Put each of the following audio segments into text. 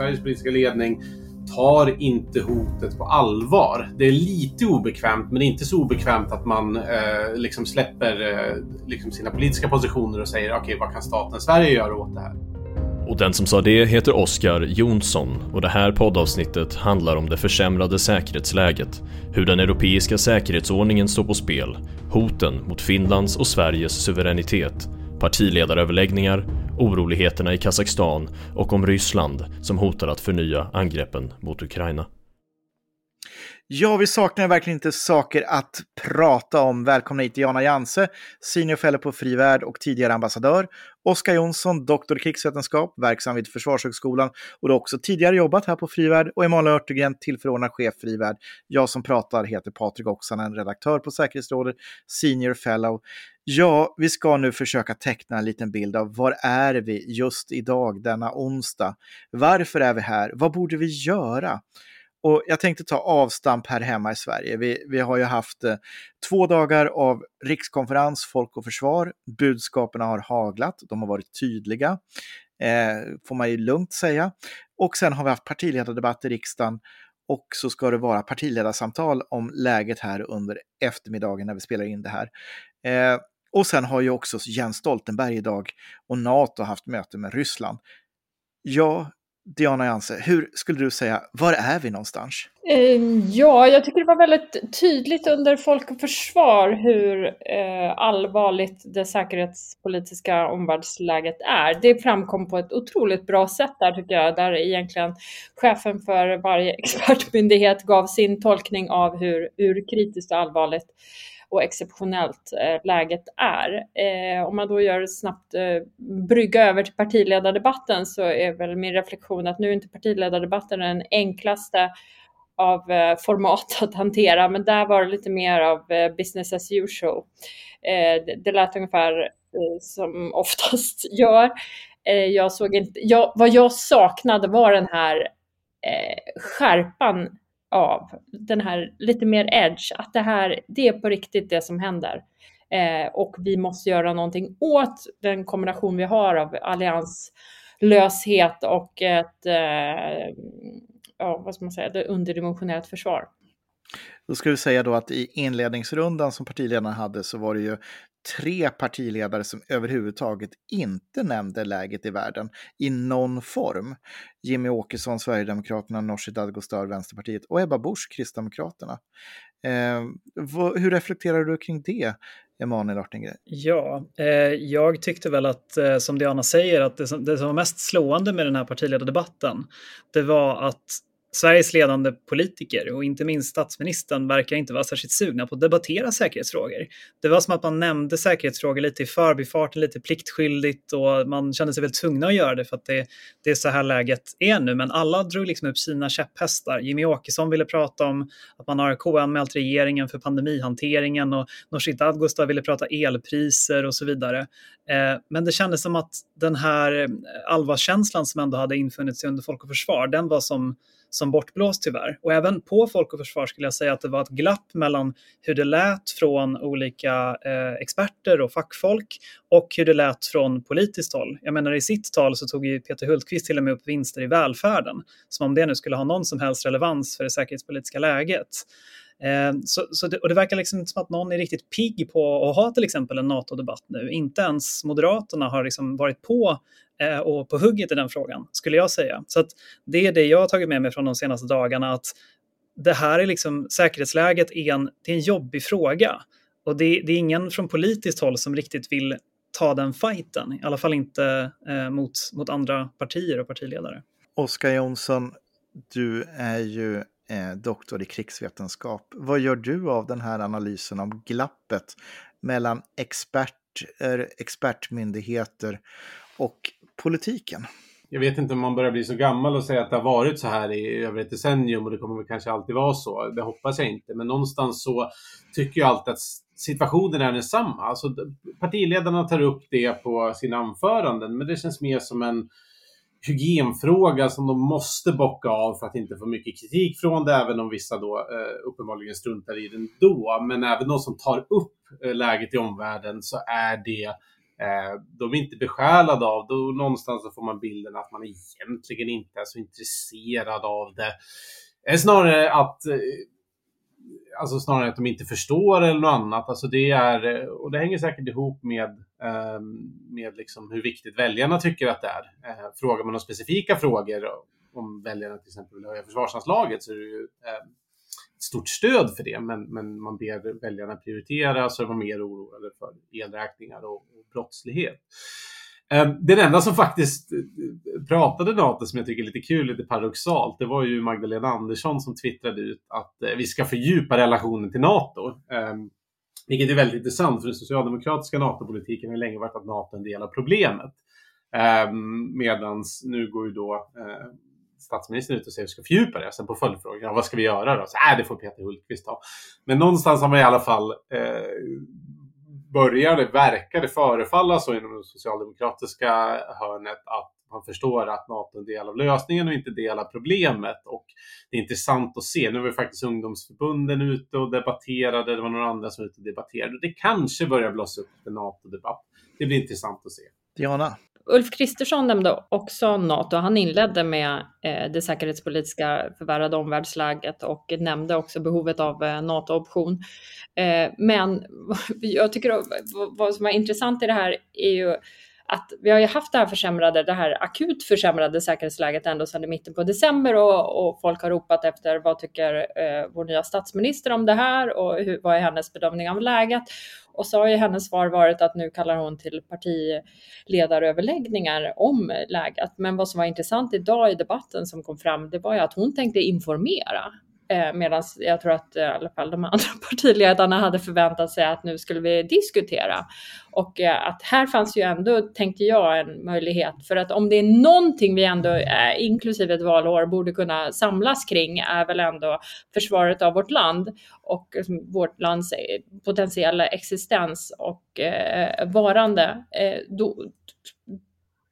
Sveriges politiska ledning tar inte hotet på allvar. Det är lite obekvämt, men inte så obekvämt att man eh, liksom släpper eh, liksom sina politiska positioner och säger okej, okay, vad kan staten Sverige göra åt det här? Och den som sa det heter Oskar Jonsson och det här poddavsnittet handlar om det försämrade säkerhetsläget, hur den europeiska säkerhetsordningen står på spel, hoten mot Finlands och Sveriges suveränitet, partiledaröverläggningar, oroligheterna i Kazakstan och om Ryssland som hotar att förnya angreppen mot Ukraina. Ja, vi saknar verkligen inte saker att prata om. Välkomna hit Jana Janse, senior fellow på Frivärd och tidigare ambassadör. Oskar Jonsson, doktor i krigsvetenskap, verksam vid Försvarshögskolan och du har också tidigare jobbat här på Frivärd. Och Emanuel Örtegren, tillförordnad chef Frivärd. Jag som pratar heter Patrik Oksanen, redaktör på Säkerhetsrådet, senior fellow. Ja, vi ska nu försöka teckna en liten bild av var är vi just idag, denna onsdag? Varför är vi här? Vad borde vi göra? Och jag tänkte ta avstamp här hemma i Sverige. Vi, vi har ju haft eh, två dagar av rikskonferens Folk och Försvar. Budskapen har haglat, de har varit tydliga, eh, får man ju lugnt säga. Och sen har vi haft partiledardebatt i riksdagen och så ska det vara partiledarsamtal om läget här under eftermiddagen när vi spelar in det här. Eh, och sen har ju också Jens Stoltenberg idag och NATO haft möte med Ryssland. Ja, Diana Janse, hur skulle du säga, var är vi någonstans? Ehm, ja, jag tycker det var väldigt tydligt under Folk och Försvar hur eh, allvarligt det säkerhetspolitiska omvärldsläget är. Det framkom på ett otroligt bra sätt där tycker jag, där egentligen chefen för varje expertmyndighet gav sin tolkning av hur, hur kritiskt och allvarligt och exceptionellt eh, läget är. Eh, om man då gör snabbt eh, brygga över till partiledardebatten så är väl min reflektion att nu är inte partiledardebatten den enklaste av eh, format att hantera, men där var det lite mer av eh, business as usual. Eh, det, det lät ungefär eh, som oftast gör. Eh, jag såg inte, jag, vad jag saknade var den här eh, skärpan av den här lite mer edge, att det här, det är på riktigt det som händer. Eh, och vi måste göra någonting åt den kombination vi har av allianslöshet och ett, eh, ja vad ska man säga, det underdimensionerat försvar. Då ska vi säga då att i inledningsrundan som partiledarna hade så var det ju tre partiledare som överhuvudtaget inte nämnde läget i världen i någon form. Jimmy Åkesson, Sverigedemokraterna, Nooshi Dadgostar, Vänsterpartiet och Ebba Busch, Kristdemokraterna. Eh, vad, hur reflekterar du kring det, Emanuel Artengren? Ja, eh, jag tyckte väl att, eh, som Diana säger, att det som, det som var mest slående med den här partiledardebatten, det var att Sveriges ledande politiker och inte minst statsministern verkar inte vara särskilt sugna på att debattera säkerhetsfrågor. Det var som att man nämnde säkerhetsfrågor lite i förbifarten, lite pliktskyldigt och man kände sig väl tvungna att göra det för att det, det är så här läget är nu. Men alla drog liksom upp sina käpphästar. Jimmy Åkesson ville prata om att man har KU-anmält regeringen för pandemihanteringen och Nooshi Dadgostar ville prata elpriser och så vidare. Eh, men det kändes som att den här eh, allvarskänslan som ändå hade infunnit sig under Folk och Försvar, den var som som bortblåst tyvärr. Och även på Folk och Försvar skulle jag säga att det var ett glapp mellan hur det lät från olika eh, experter och fackfolk och hur det lät från politiskt håll. Jag menar i sitt tal så tog ju Peter Hultqvist till och med upp vinster i välfärden, som om det nu skulle ha någon som helst relevans för det säkerhetspolitiska läget. Eh, så, så det, och det verkar liksom som att någon är riktigt pigg på att ha till exempel en NATO-debatt nu. Inte ens Moderaterna har liksom varit på Eh, och på hugget i den frågan, skulle jag säga. Så det är det jag har tagit med mig från de senaste dagarna, att det här är liksom, säkerhetsläget är en, det är en jobbig fråga. Och det, det är ingen från politiskt håll som riktigt vill ta den fighten, i alla fall inte eh, mot, mot andra partier och partiledare. Oskar Jonsson, du är ju eh, doktor i krigsvetenskap. Vad gör du av den här analysen om glappet mellan experter, expertmyndigheter och politiken? Jag vet inte om man börjar bli så gammal och säga att det har varit så här i över ett decennium och det kommer väl kanske alltid vara så. Det hoppas jag inte, men någonstans så tycker jag alltid att situationen är densamma. Alltså, partiledarna tar upp det på sina anföranden, men det känns mer som en hygienfråga som de måste bocka av för att inte få mycket kritik från det, även om vissa då eh, uppenbarligen struntar i den då. Men även de som tar upp eh, läget i omvärlden så är det Eh, de är inte besjälade av det och någonstans så får man bilden att man egentligen inte är så intresserad av det. Eh, snarare att eh, alltså snarare att de inte förstår eller något annat. Alltså det är, eh, och det hänger säkert ihop med, ehm, med liksom hur viktigt väljarna tycker att det är. Frågar man om specifika frågor om väljarna till exempel vill höja försvarsanslaget så är det ju ehm, stort stöd för det, men, men man ber väljarna prioritera så de var mer oroade för elräkningar och, och brottslighet. Ehm, den enda som faktiskt eh, pratade NATO som jag tycker är lite kul, lite paradoxalt, det var ju Magdalena Andersson som twittrade ut att eh, vi ska fördjupa relationen till NATO. Ehm, vilket är väldigt intressant för den socialdemokratiska NATO-politiken har länge varit att NATO är en del av problemet. Ehm, Medan nu går ju då eh, statsministern ut och säger att vi ska fördjupa det. Sen på följdfrågan, ja, vad ska vi göra då? Så, äh, det får Peter Hultqvist ta. Men någonstans har man i alla fall eh, började, verkade förefalla så inom det socialdemokratiska hörnet att man förstår att NATO är en del av lösningen och inte del av problemet. Och det är intressant att se. Nu var faktiskt ungdomsförbunden ute och debatterade. Det var några andra som var ute och debatterade. Det kanske börjar blossa upp en NATO-debatt. Det blir intressant att se. Diana? Ulf Kristersson nämnde också NATO. Han inledde med eh, det säkerhetspolitiska förvärrade omvärldsläget och nämnde också behovet av eh, NATO-option. Eh, men jag tycker vad som är intressant i det här är ju att vi har ju haft det här försämrade, det här akut försämrade säkerhetsläget ändå sedan i mitten på december och, och folk har ropat efter vad tycker eh, vår nya statsminister om det här och hur, vad är hennes bedömning av läget? Och så har ju hennes svar varit att nu kallar hon till partiledaröverläggningar om läget. Men vad som var intressant idag i debatten som kom fram, det var ju att hon tänkte informera. Eh, Medan jag tror att eh, i alla fall de andra partiledarna hade förväntat sig att nu skulle vi diskutera. Och eh, att här fanns ju ändå, tänkte jag, en möjlighet. För att om det är någonting vi ändå, eh, inklusive ett valår, borde kunna samlas kring är väl ändå försvaret av vårt land och liksom, vårt lands eh, potentiella existens och varande. Då,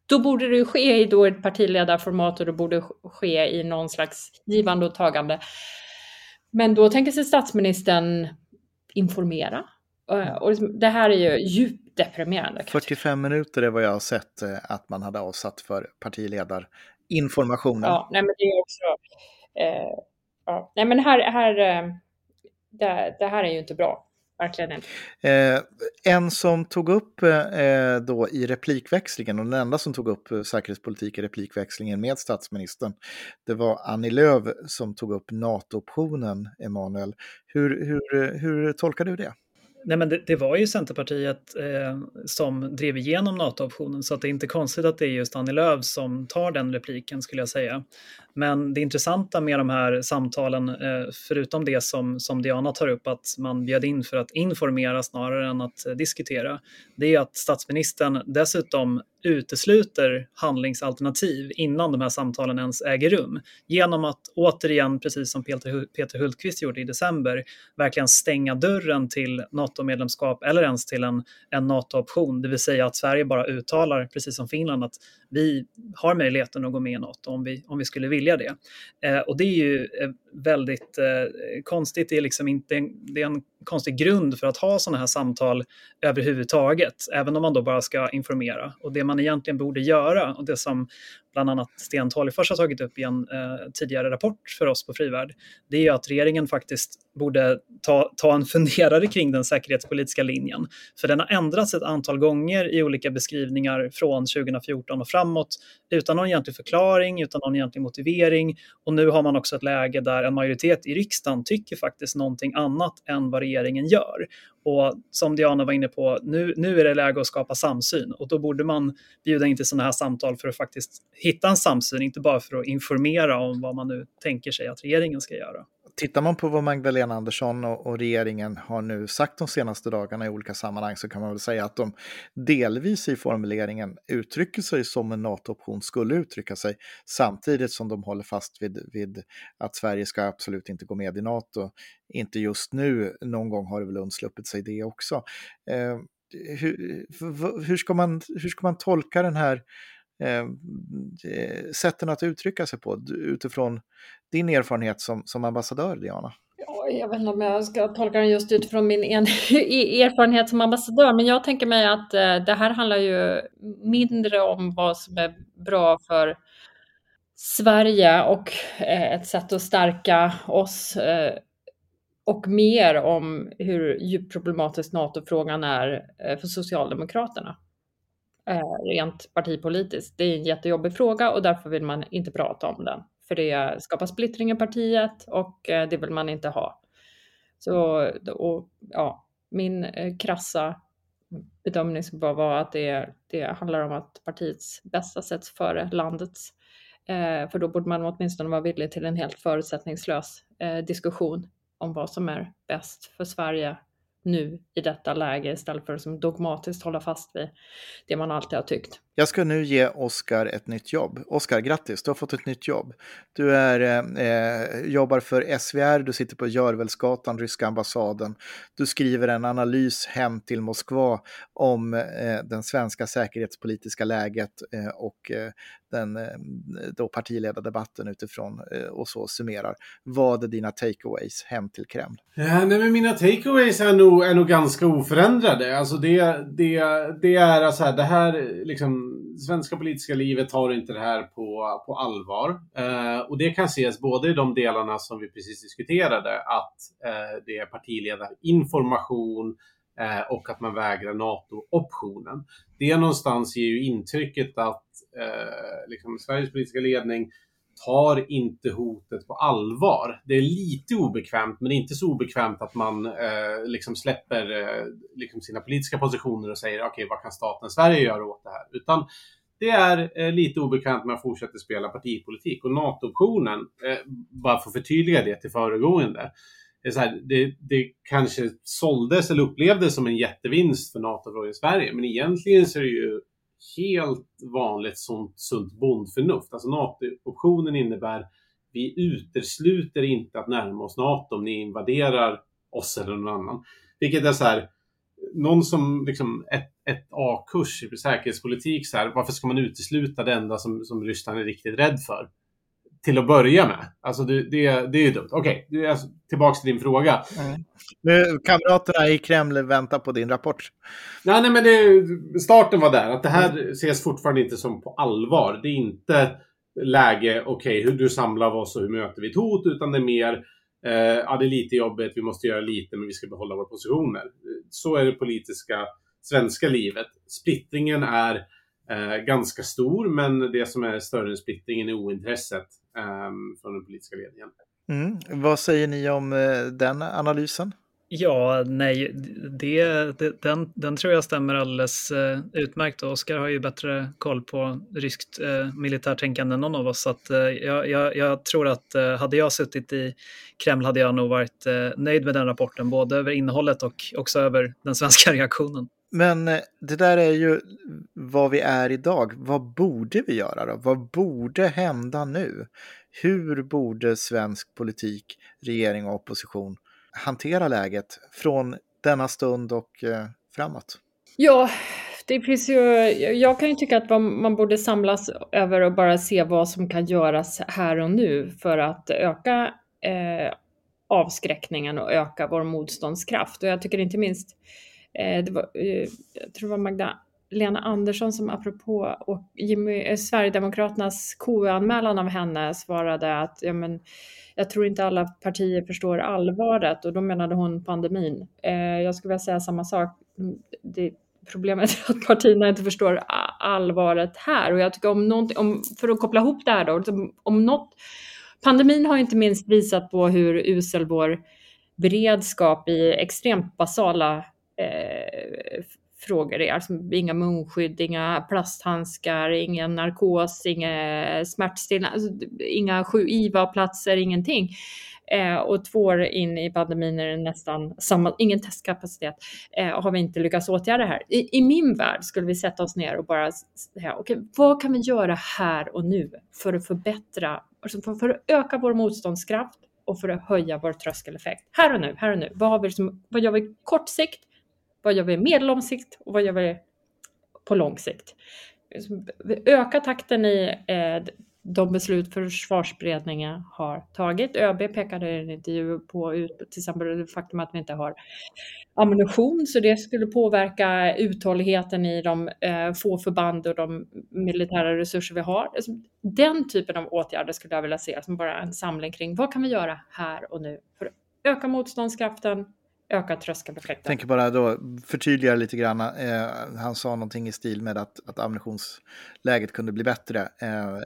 då borde det ske i då ett partiledarformat och det borde ske i någon slags givande och tagande. Men då tänker sig statsministern informera. Eh, och liksom, det här är ju djupt deprimerande. 45 minuter är vad jag har sett eh, att man hade avsatt för partiledarinformationen. Ja, nej men det är också... Eh, ja, nej men här, här eh, det, det här är ju inte bra verkligen. Eh, en som tog upp eh, då i replikväxlingen, och den enda som tog upp eh, säkerhetspolitik i replikväxlingen med statsministern, det var Annie Lööf som tog upp NATO-optionen, Emanuel. Hur, hur, hur tolkar du det? Nej, men det, det, var ju Centerpartiet eh, som drev igenom NATO-optionen så att det är inte konstigt att det är just Annie Lööf som tar den repliken skulle jag säga. Men det intressanta med de här samtalen, eh, förutom det som, som Diana tar upp, att man bjöd in för att informera snarare än att eh, diskutera, det är att statsministern dessutom utesluter handlingsalternativ innan de här samtalen ens äger rum. Genom att återigen, precis som Peter, Peter Hultqvist gjorde i december, verkligen stänga dörren till NATO-medlemskap eller ens till en, en NATO-option. Det vill säga att Sverige bara uttalar, precis som Finland, att vi har möjligheten att gå med i NATO om vi, om vi skulle vilja det. Eh, och det är ju eh, väldigt eh, konstigt. Det är, liksom inte, det är en konstig grund för att ha sådana här samtal överhuvudtaget, även om man då bara ska informera. Och det man egentligen borde göra, och det som bland annat Sten Tolgfors har tagit upp i en eh, tidigare rapport för oss på Frivärd, det är ju att regeringen faktiskt borde ta, ta en funderare kring den säkerhetspolitiska linjen. För den har ändrats ett antal gånger i olika beskrivningar från 2014 och framåt utan någon egentlig förklaring, utan någon egentlig motivering. Och nu har man också ett läge där en majoritet i riksdagen tycker faktiskt någonting annat än vad regeringen gör. Och som Diana var inne på, nu, nu är det läge att skapa samsyn och då borde man bjuda in till sådana här samtal för att faktiskt hitta en samsyn, inte bara för att informera om vad man nu tänker sig att regeringen ska göra. Tittar man på vad Magdalena Andersson och, och, regeringen har nu sagt de senaste dagarna i olika sammanhang så kan man väl säga att de delvis i formuleringen uttrycker sig som en NATO-option skulle uttrycka sig samtidigt som de håller fast vid, vid att Sverige ska absolut inte gå med i NATO. Inte just nu, någon gång har det väl undsluppit sig det också. Eh, hur, hur, ska man, hur ska man tolka den här Eh, eh, sätten att uttrycka sig på utifrån din erfarenhet som, som ambassadör, Diana? Ja, jag vet inte om jag ska tolka den just utifrån min en, e, erfarenhet som ambassadör, men jag tänker mig att eh, det här handlar ju mindre om vad som är bra för Sverige och eh, ett sätt att stärka oss eh, och mer om hur djupt problematisk NATO-frågan är eh, för Socialdemokraterna. Eh, rent partipolitiskt. Det är en jättejobbig fråga och därför vill man inte prata om den. För det skapar splittring i partiet och eh, det vill man inte ha. Så, och, ja, min eh, krassa bedömning skulle bara vara att det, det handlar om att partiets bästa sätts före landets. Eh, för då borde man åtminstone vara villig till en helt förutsättningslös eh, diskussion om vad som är bäst för Sverige nu i detta läge istället för att som dogmatiskt hålla fast vid det man alltid har tyckt. Jag ska nu ge Oskar ett nytt jobb. Oskar, grattis, du har fått ett nytt jobb. Du är, eh, jobbar för SVR, du sitter på Görvelsgatan, ryska ambassaden. Du skriver en analys hem till Moskva om eh, den svenska säkerhetspolitiska läget eh, och eh, den eh, då partiledardebatten utifrån eh, och så summerar. Vad är dina takeaways hem till Kreml? Ja, nej, men mina takeaways är nog, är nog ganska oförändrade. Alltså det, det, det är alltså här, det här liksom svenska politiska livet tar inte det här på, på allvar. Eh, och det kan ses både i de delarna som vi precis diskuterade, att eh, det är partiledarinformation Eh, och att man vägrar NATO-optionen. Det någonstans ger ju intrycket att eh, liksom Sveriges politiska ledning tar inte hotet på allvar. Det är lite obekvämt, men inte så obekvämt att man eh, liksom släpper eh, liksom sina politiska positioner och säger okej, okay, vad kan staten Sverige göra åt det här? Utan det är eh, lite obekvämt med att fortsätta spela partipolitik och NATO-optionen, eh, bara för att förtydliga det till föregående, det, är här, det, det, kanske såldes eller upplevdes som en jättevinst för NATO i Sverige, men egentligen så är det ju helt vanligt sunt, sunt bondförnuft. Alltså NATO-optionen innebär vi utesluter inte att närma oss NATO om ni invaderar oss eller någon annan. Vilket är så här, någon som liksom ett, ett A-kurs i säkerhetspolitik, så här, varför ska man utesluta det enda som, som Ryssland är riktigt rädd för? Till att börja med. Alltså det, det, det är ju dumt. Okej, okay, alltså, tillbaks till din fråga. Mm. Nu, kamraterna i Kreml väntar på din rapport. Nej, nej men det, starten var där. Att det här ses fortfarande inte som på allvar. Det är inte läge, okej, okay, hur du samlar oss och hur möter vi ett hot, utan det är mer Eh, ja, det är lite jobbigt, vi måste göra lite, men vi ska behålla våra positioner. Så är det politiska svenska livet. Splittringen är eh, ganska stor, men det som är större än splittringen är ointresset eh, från den politiska ledningen. Mm. Vad säger ni om eh, den analysen? Ja, nej, det, det, den, den tror jag stämmer alldeles uh, utmärkt. Oskar har ju bättre koll på ryskt uh, militärtänkande än någon av oss. Så att, uh, jag, jag, jag, tror att uh, hade jag suttit i Kreml hade jag nog varit nöjd med den rapporten, både över innehållet och också över den svenska reaktionen. Men eh, det där är ju vad vi är idag. Vad borde vi göra då? Vad borde hända nu? Hur borde svensk politik, regering och opposition hantera läget från denna stund och eh, framåt? Ja, det finns ju, jag kan ju tycka att man borde samlas över och bara se vad som kan göras här och nu för att öka eh, avskräckningen och öka vår motståndskraft. Och jag tycker inte minst, Eh, det var, eh, jag tror det var Magda Lena Andersson som apropå och Jimmy, eh, Sverigedemokraternas KU-anmälan av henne svarade att ja, men, jag tror inte alla partier förstår allvaret och då menade hon pandemin. Eh, jag skulle vilja säga samma sak. Det, problemet är att partierna inte förstår allvaret här och jag tycker om någonting, om, för att koppla ihop det här då, om något, pandemin har inte minst visat på hur usel vår beredskap i extremt basala eh, frågor är. Alltså inga munskydd, inga plasthandskar, ingen narkos, inga smärtstillande, alltså, inga IVA-platser, ingenting. Eh, och två år in i pandemin är det nästan samma, ingen testkapacitet, eh, har vi inte lyckats åtgärda det här. I, I, min värld skulle vi sätta oss ner och bara säga, okej, okay, vad kan vi göra här och nu för att förbättra, alltså för, för, att öka vår motståndskraft och för att höja vår tröskeleffekt. Här och nu, här och nu. Vad, har vi som, vad gör vi kort sikt? Vad gör vi medellång sikt och vad gör vi på lång sikt? Öka takten i eh, de beslut försvarsberedningen har tagit. ÖB pekade i en intervju på till exempel det faktum att vi inte har ammunition, så det skulle påverka uthålligheten i de eh, få förband och de militära resurser vi har. Alltså, den typen av åtgärder skulle jag vilja se som bara en samling kring vad kan vi göra här och nu för att öka motståndskraften, öka tröskeleffekten. tänker bara då förtydliga lite grann. Eh, han sa någonting i stil med att, att ammunitionsläget kunde bli bättre. Eh, eh,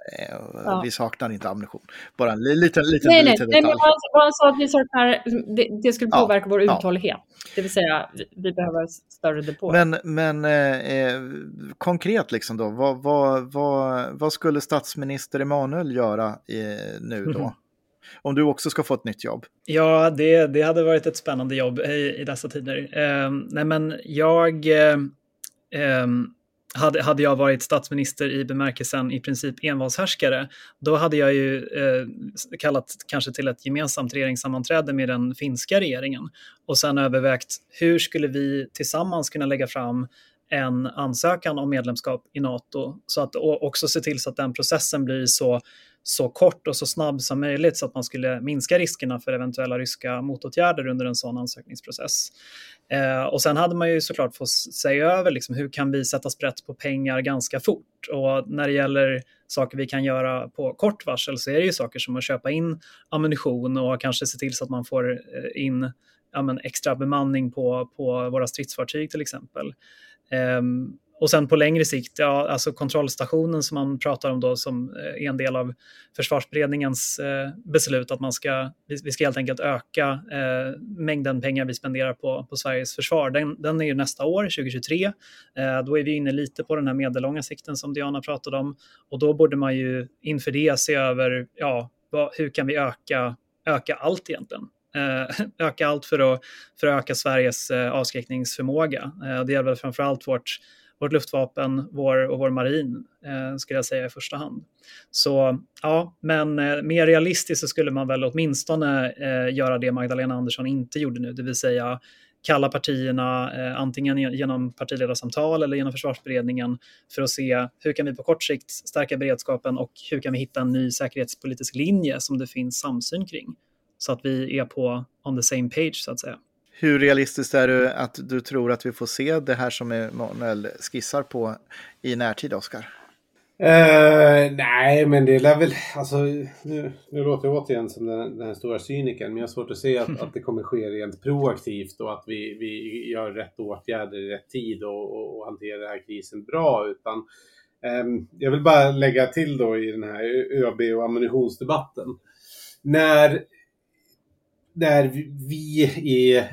ja. Vi saknar inte ammunition. Bara en liten, liten, nej, liten nej, detalj. Nej, men han sa att vi saknar, det, det skulle påverka ja, vår uthållighet. Ja. Det vill säga, vi, vi behöver större depåer. Men, men eh, konkret liksom då, vad, vad, vad, vad skulle statsminister Emanuel göra eh, nu då? Om du också ska få ett nytt jobb? Ja, det, det hade varit ett spännande jobb i, i dessa tider. Eh, nej, men jag... Eh, hade, hade jag varit statsminister i bemärkelsen i princip envalshärskare, då hade jag ju eh, kallat kanske till ett gemensamt regeringssammanträde med den finska regeringen och sen övervägt hur skulle vi tillsammans kunna lägga fram en ansökan om medlemskap i NATO så att också se till så att den processen blir så så kort och så snabb som möjligt så att man skulle minska riskerna för eventuella ryska motåtgärder under en sån ansökningsprocess. Eh, och sen hade man ju såklart fått se över liksom, hur kan vi sätta sprätt på pengar ganska fort? Och när det gäller saker vi kan göra på kort varsel så är det ju saker som att köpa in ammunition och kanske se till så att man får eh, in ja, men, extra bemanning på, på våra stridsfartyg till exempel. Um, och sen på längre sikt, ja, alltså kontrollstationen som man pratar om då som eh, är en del av försvarsberedningens eh, beslut att man ska, vi, ska helt enkelt öka eh, mängden pengar vi spenderar på, på Sveriges försvar. Den, den är ju nästa år, 2023. Eh, då är vi inne lite på den här medellånga sikten som Diana pratade om och då borde man ju inför det se över, ja, vad, hur kan vi öka, öka allt egentligen? Eh, öka allt för att, för att öka Sveriges eh, avskräckningsförmåga. Det gäller framförallt vårt vårt luftvapen vår, och vår marin, eh, skulle jag säga i första hand. Så ja, men eh, mer realistiskt så skulle man väl åtminstone eh, göra det Magdalena Andersson inte gjorde nu, det vill säga kalla partierna eh, antingen genom partiledarsamtal eller genom försvarsberedningen för att se hur kan vi på kort sikt stärka beredskapen och hur kan vi hitta en ny säkerhetspolitisk linje som det finns samsyn kring så att vi är på on the same page så att säga. Hur realistiskt är det att du tror att vi får se det här som Emanuel skissar på i närtid, Oskar? Uh, nej, men det lär väl... Alltså, nu, nu låter jag återigen som den, den här stora cynikern, men jag har svårt att se att, att det kommer ske rent proaktivt och att vi, vi gör rätt åtgärder i rätt tid och, och, och hanterar den här krisen bra. Utan, um, jag vill bara lägga till då i den här ÖB och ammunitionsdebatten. När när vi i, eh,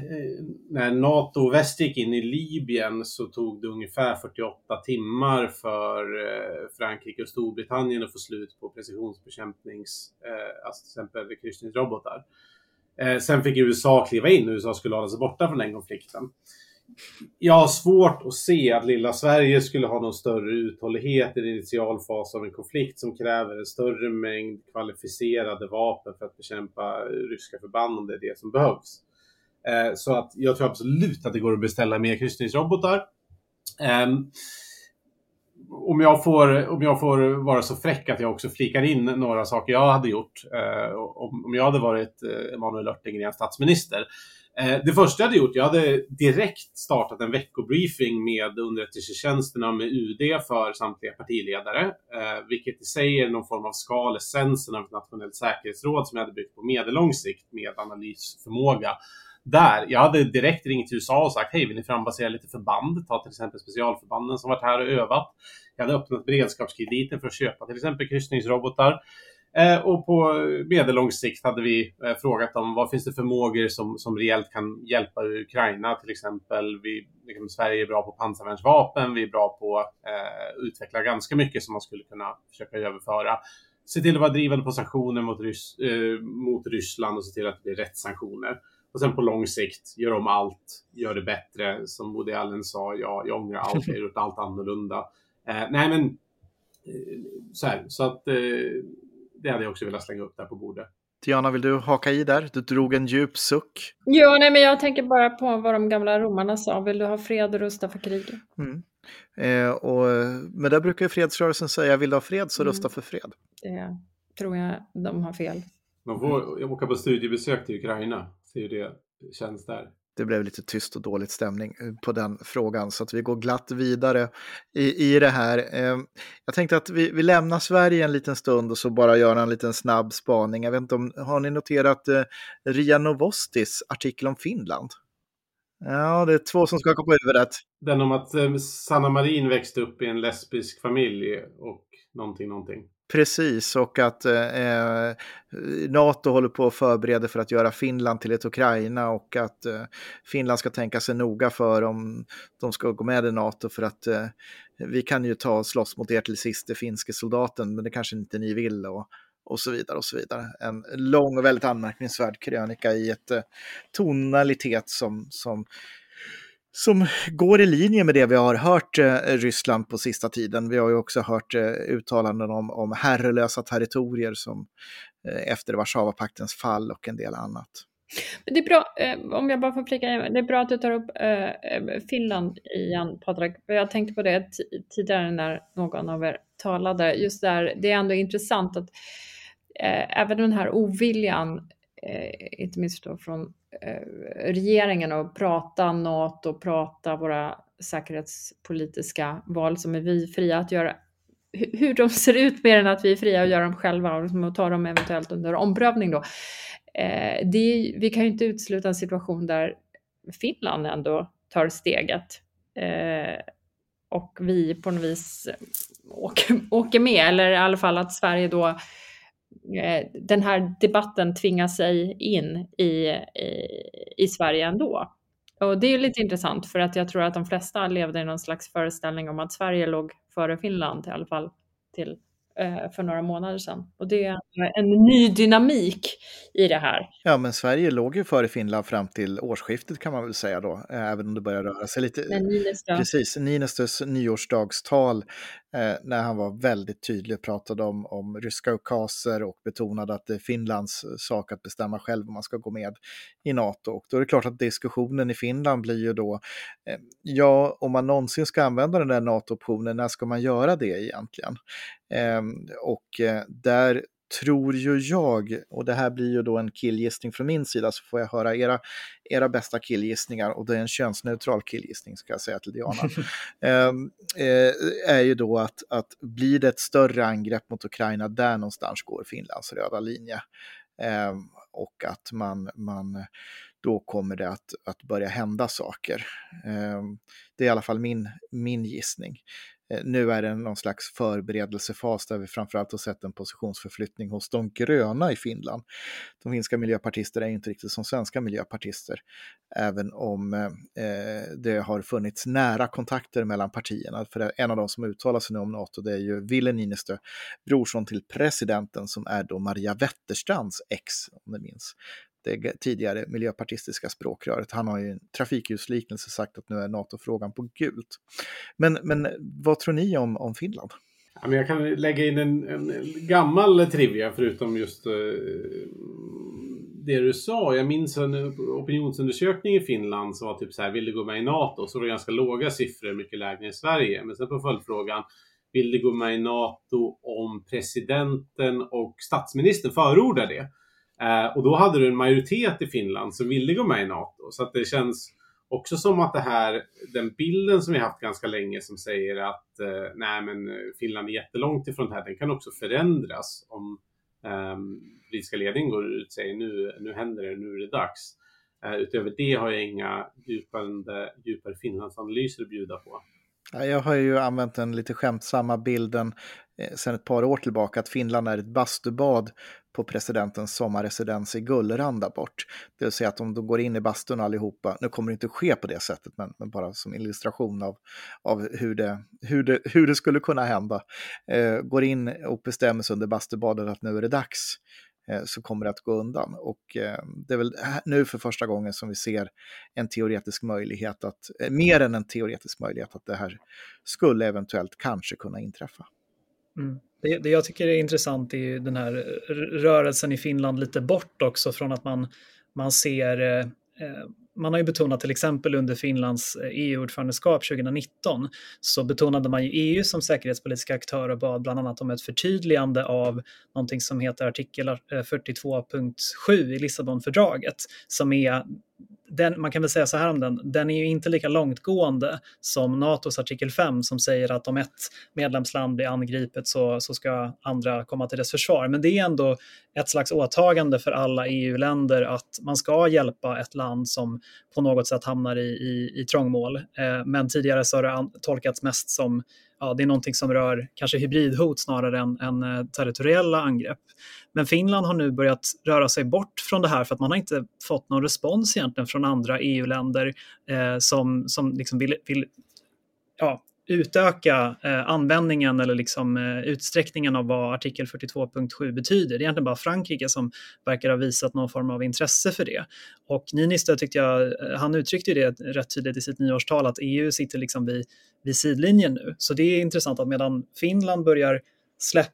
när NATO och väst gick in i Libyen så tog det ungefär 48 timmar för eh, Frankrike och Storbritannien att få slut på precisionsbekämpnings, eh, alltså till exempel kryssningsrobotar. Sen fick USA kliva in, USA skulle hålla sig borta från den konflikten jag har svårt att se att lilla Sverige skulle ha någon större uthållighet i en initial fas av en konflikt som kräver en större mängd kvalificerade vapen för att bekämpa ryska förband om det är det som behövs. Eh, så att jag tror absolut att det går att beställa mer kryssningsrobotar. Ehm, om jag, får, om jag får vara så fräck att jag också flikar in några saker jag hade gjort eh, om, jag hade varit eh, Emanuel Örtengren statsminister Eh, Eh, det första jag hade gjort, jag hade direkt startat en veckobriefing med underrättelsetjänsterna med UD för samtliga partiledare, eh, vilket i sig är någon form av skal, essensen av ett nationellt säkerhetsråd som jag hade byggt på medellång sikt med analysförmåga. Där, jag hade direkt ringt till USA och sagt hej, vill ni frambasera lite förband? Ta till exempel specialförbanden som varit här och övat. Jag hade öppnat beredskapskrediter för att köpa till exempel kryssningsrobotar. Eh, och på medellång sikt hade vi eh, frågat om vad finns det för förmågor som, som rejält kan hjälpa Ukraina till exempel. Vi, liksom, Sverige är bra på pansarvärnsvapen, vi är bra på att eh, utveckla ganska mycket som man skulle kunna försöka överföra. Se till att vara drivande på sanktioner mot, Rys eh, mot Ryssland och se till att det blir rätt sanktioner. Och sen på lång sikt, gör om allt, gör det bättre. Som Woody Allen sa, ja, jag ångrar allt, jag har gjort allt annorlunda. Eh, nej men, eh, så här, så att det hade jag också velat slänga upp där på bordet. Diana, vill du haka i där? Du drog en djup suck. Ja, nej, men jag tänker bara på vad de gamla romarna sa. Vill du ha fred och rusta för krig? Mm. Eh, och, men där brukar ju fredsrörelsen säga, vill du ha fred så Mm. rösta för fred. Det tror jag de har fel. Man får åka på studiebesök till Ukraina. Se hur det känns där. Det blev lite tyst och dåligt stämning eh, på den frågan så att vi går glatt vidare i, i det här. Eh, jag tänkte att vi, vi lämnar Sverige en liten stund och så bara göra en liten snabb spaning. Jag vet inte om, har ni noterat eh, Ria Novostis artikel om Finland? Ja, det är två som skakar på huvudet. Den om att eh, Sanna Marin växte upp i en lesbisk familj och någonting, någonting. Precis, och att eh, eh NATO håller på att förbereda för att göra Finland till ett Ukraina och att eh, Finland ska tänka sig noga för om de ska gå med i NATO för att eh, vi kan ju ta och slåss mot er till sist, det finske soldaten, men det kanske inte ni vill och, och så vidare och så vidare. En lång och väldigt anmärkningsvärd krönika i ett eh, tonalitet som, som som går i linje med det vi har hört eh, Ryssland på sista tiden. Vi har ju också hört eh, uttalanden om, om herrelösa territorier som eh, efter Warszawapaktens fall och en del annat. Men det är bra, eh, om jag bara får flika in, det är bra att du tar upp eh, eh Finland igen, Patrik. Jag tänkte på det tidigare när någon av er talade. Just där, det är ändå intressant att eh, även den här oviljan, eh, inte minst då från Eh, regeringen och prata NATO, prata våra säkerhetspolitiska val som är vi fria att göra hur de ser ut mer än att vi är fria att göra dem själva och liksom ta dem eventuellt under omprövning då. Eh, det, vi kan ju inte utesluta en situation där Finland ändå tar steget eh, och vi på något vis åker, åker med, eller i alla fall att Sverige då den här debatten tvingar sig in i, i, i Sverige ändå. Och det är lite intressant för att jag tror att de flesta levde i någon slags föreställning om att Sverige låg före Finland i alla fall till för några månader sedan. Och det är en ny dynamik i det här. Ja, men Sverige låg ju före Finland fram till årsskiftet kan man väl säga då, även om det börjar röra sig lite. Precis, Niinistös nyårsdagstal eh, när han var väldigt tydlig och pratade om, om ryska ukaser och betonade att det är Finlands eh, sak att bestämma själv om man ska gå med i NATO. Och då är det klart att diskussionen i Finland blir ju då, eh, ja, om man någonsin ska använda den där NATO-optionen, när ska man göra det egentligen? Eh, och eh, där tror ju jag, och det här blir ju då en killgissning från min sida, så får jag höra era, era bästa killgissningar, och det är en könsneutral killgissning ska jag säga till Diana, ehm, eh, är ju då att, att blir det ett större angrepp mot Ukraina, där någonstans går Finlands röda linje. Eh, och att man, man då kommer det att, att börja hända saker. Eh, det är i alla fall min, min gissning. Eh, nu är det någon slags förberedelsefas där vi framförallt har sett en positionsförflyttning hos de gröna i Finland. De finska miljöpartister är inte riktigt som svenska miljöpartister, även om eh, eh, det har funnits nära kontakter mellan partierna. För en av de som uttalar sig nu om NATO det är ju Ville Niinistö, brorson till presidenten som är då Maria Wetterstrands ex, om ni minns det tidigare miljöpartistiska språkröret. Han har ju en trafikljusliknelse sagt att nu är NATO-frågan på gult. Men, men vad tror ni om, om Finland? Jag kan lägga in en, en gammal trivia förutom just eh, det du sa. Jag minns en opinionsundersökning i Finland som var typ så här, vill du gå med i NATO? Så var det ganska låga siffror, mycket lägre än i Sverige. Men sen på följdfrågan, vill du gå med i NATO om presidenten och statsministern förordar det? Eh, och då hade du en majoritet i Finland som ville gå med i NATO. Så att det känns också som att det här, den bilden som vi haft ganska länge som säger att eh, nej men eh, Finland är jättelångt ifrån det här, den kan också förändras om eh, politiska ledningen går ut och säger nu, nu händer det, nu är det dags. Eh, utöver det har jag inga djupare, djupare Finlandsanalyser att bjuda på. Jag har ju använt den lite skämtsamma bilden eh, sedan ett par år tillbaka att Finland är ett bastubad på presidentens sommarresidens i Gullranda bort. Det vill säga att om de går in i bastun allihopa, nu kommer det inte ske på det sättet, men, men bara som illustration av, av hur, det, hur, det, hur det skulle kunna hända. Eh, går in och bestämmer sig under bastubadet att nu är det dags Eh, så kommer det att gå undan. Och eh, det är väl nu för första gången som vi ser en teoretisk möjlighet att, eh, mer än en teoretisk möjlighet att det här skulle eventuellt kanske kunna inträffa. Mm. Det, det jag tycker är intressant är ju den här rörelsen i Finland lite bort också från att man, man ser eh man har ju betonat till exempel under Finlands eh, e EU-ordförandeskap 2019 så betonade man ju EU som säkerhetspolitiska aktör och bad bland annat om ett förtydligande av någonting som heter artikel eh, 42.7 i Lissabonfördraget som är den, man kan väl säga så här om den, den är ju inte lika långtgående som NATOs artikel 5 som säger att om ett medlemsland blir angripet så, så ska andra komma till dess försvar. Men det är ändå ett slags åtagande för alla EU-länder att man ska hjälpa ett land som på något sätt hamnar i, i, i trångmål. Eh, men tidigare så har det tolkats mest som ja, det är någonting som rör kanske hybridhot snarare än, än eh, territoriella angrepp. Men Finland har nu börjat röra sig bort från det här för att man har inte fått någon respons egentligen från andra EU-länder eh, som, som liksom vill, vill ja, utöka eh, användningen eller liksom, eh, utsträckningen av vad artikel 42.7 betyder. Det är egentligen bara Frankrike som verkar ha visat någon form av intresse för det. Och Niinistö tyckte jag, eh, han uttryckte det rätt tydligt i sitt nyårstal att EU sitter liksom vid, vid sidlinjen nu. Så det är intressant att medan Finland börjar släppa,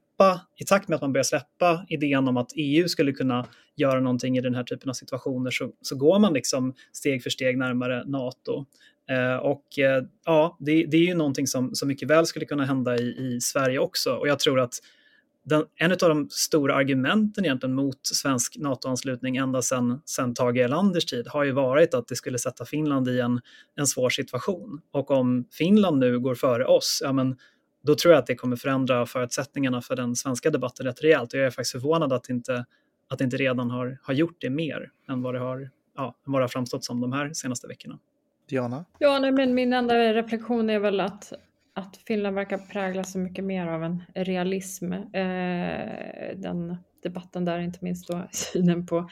i takt med att man börjar släppa idén om att EU skulle kunna göra någonting i den här typen av situationer så, så går man liksom steg för steg närmare NATO. Eh, och eh, ja, det, det, är ju någonting som, som mycket väl skulle kunna hända i, i Sverige också. Och jag tror att den, en av de stora argumenten egentligen mot svensk NATO-anslutning ända sedan sen Tage Erlanders tid har ju varit att det skulle sätta Finland i en, en svår situation. Och om Finland nu går före oss, ja men då tror jag att det kommer förändra förutsättningarna för den svenska debatten rätt rejält. Och jag är faktiskt förvånad att inte, att inte redan har, har gjort det mer än vad det har, ja, vad det har framstått som de här senaste veckorna. Diana? Ja, nej, men min enda reflektion är väl att, att Finland verkar präglas så mycket mer av en realism. Eh, den debatten där, inte minst då synen på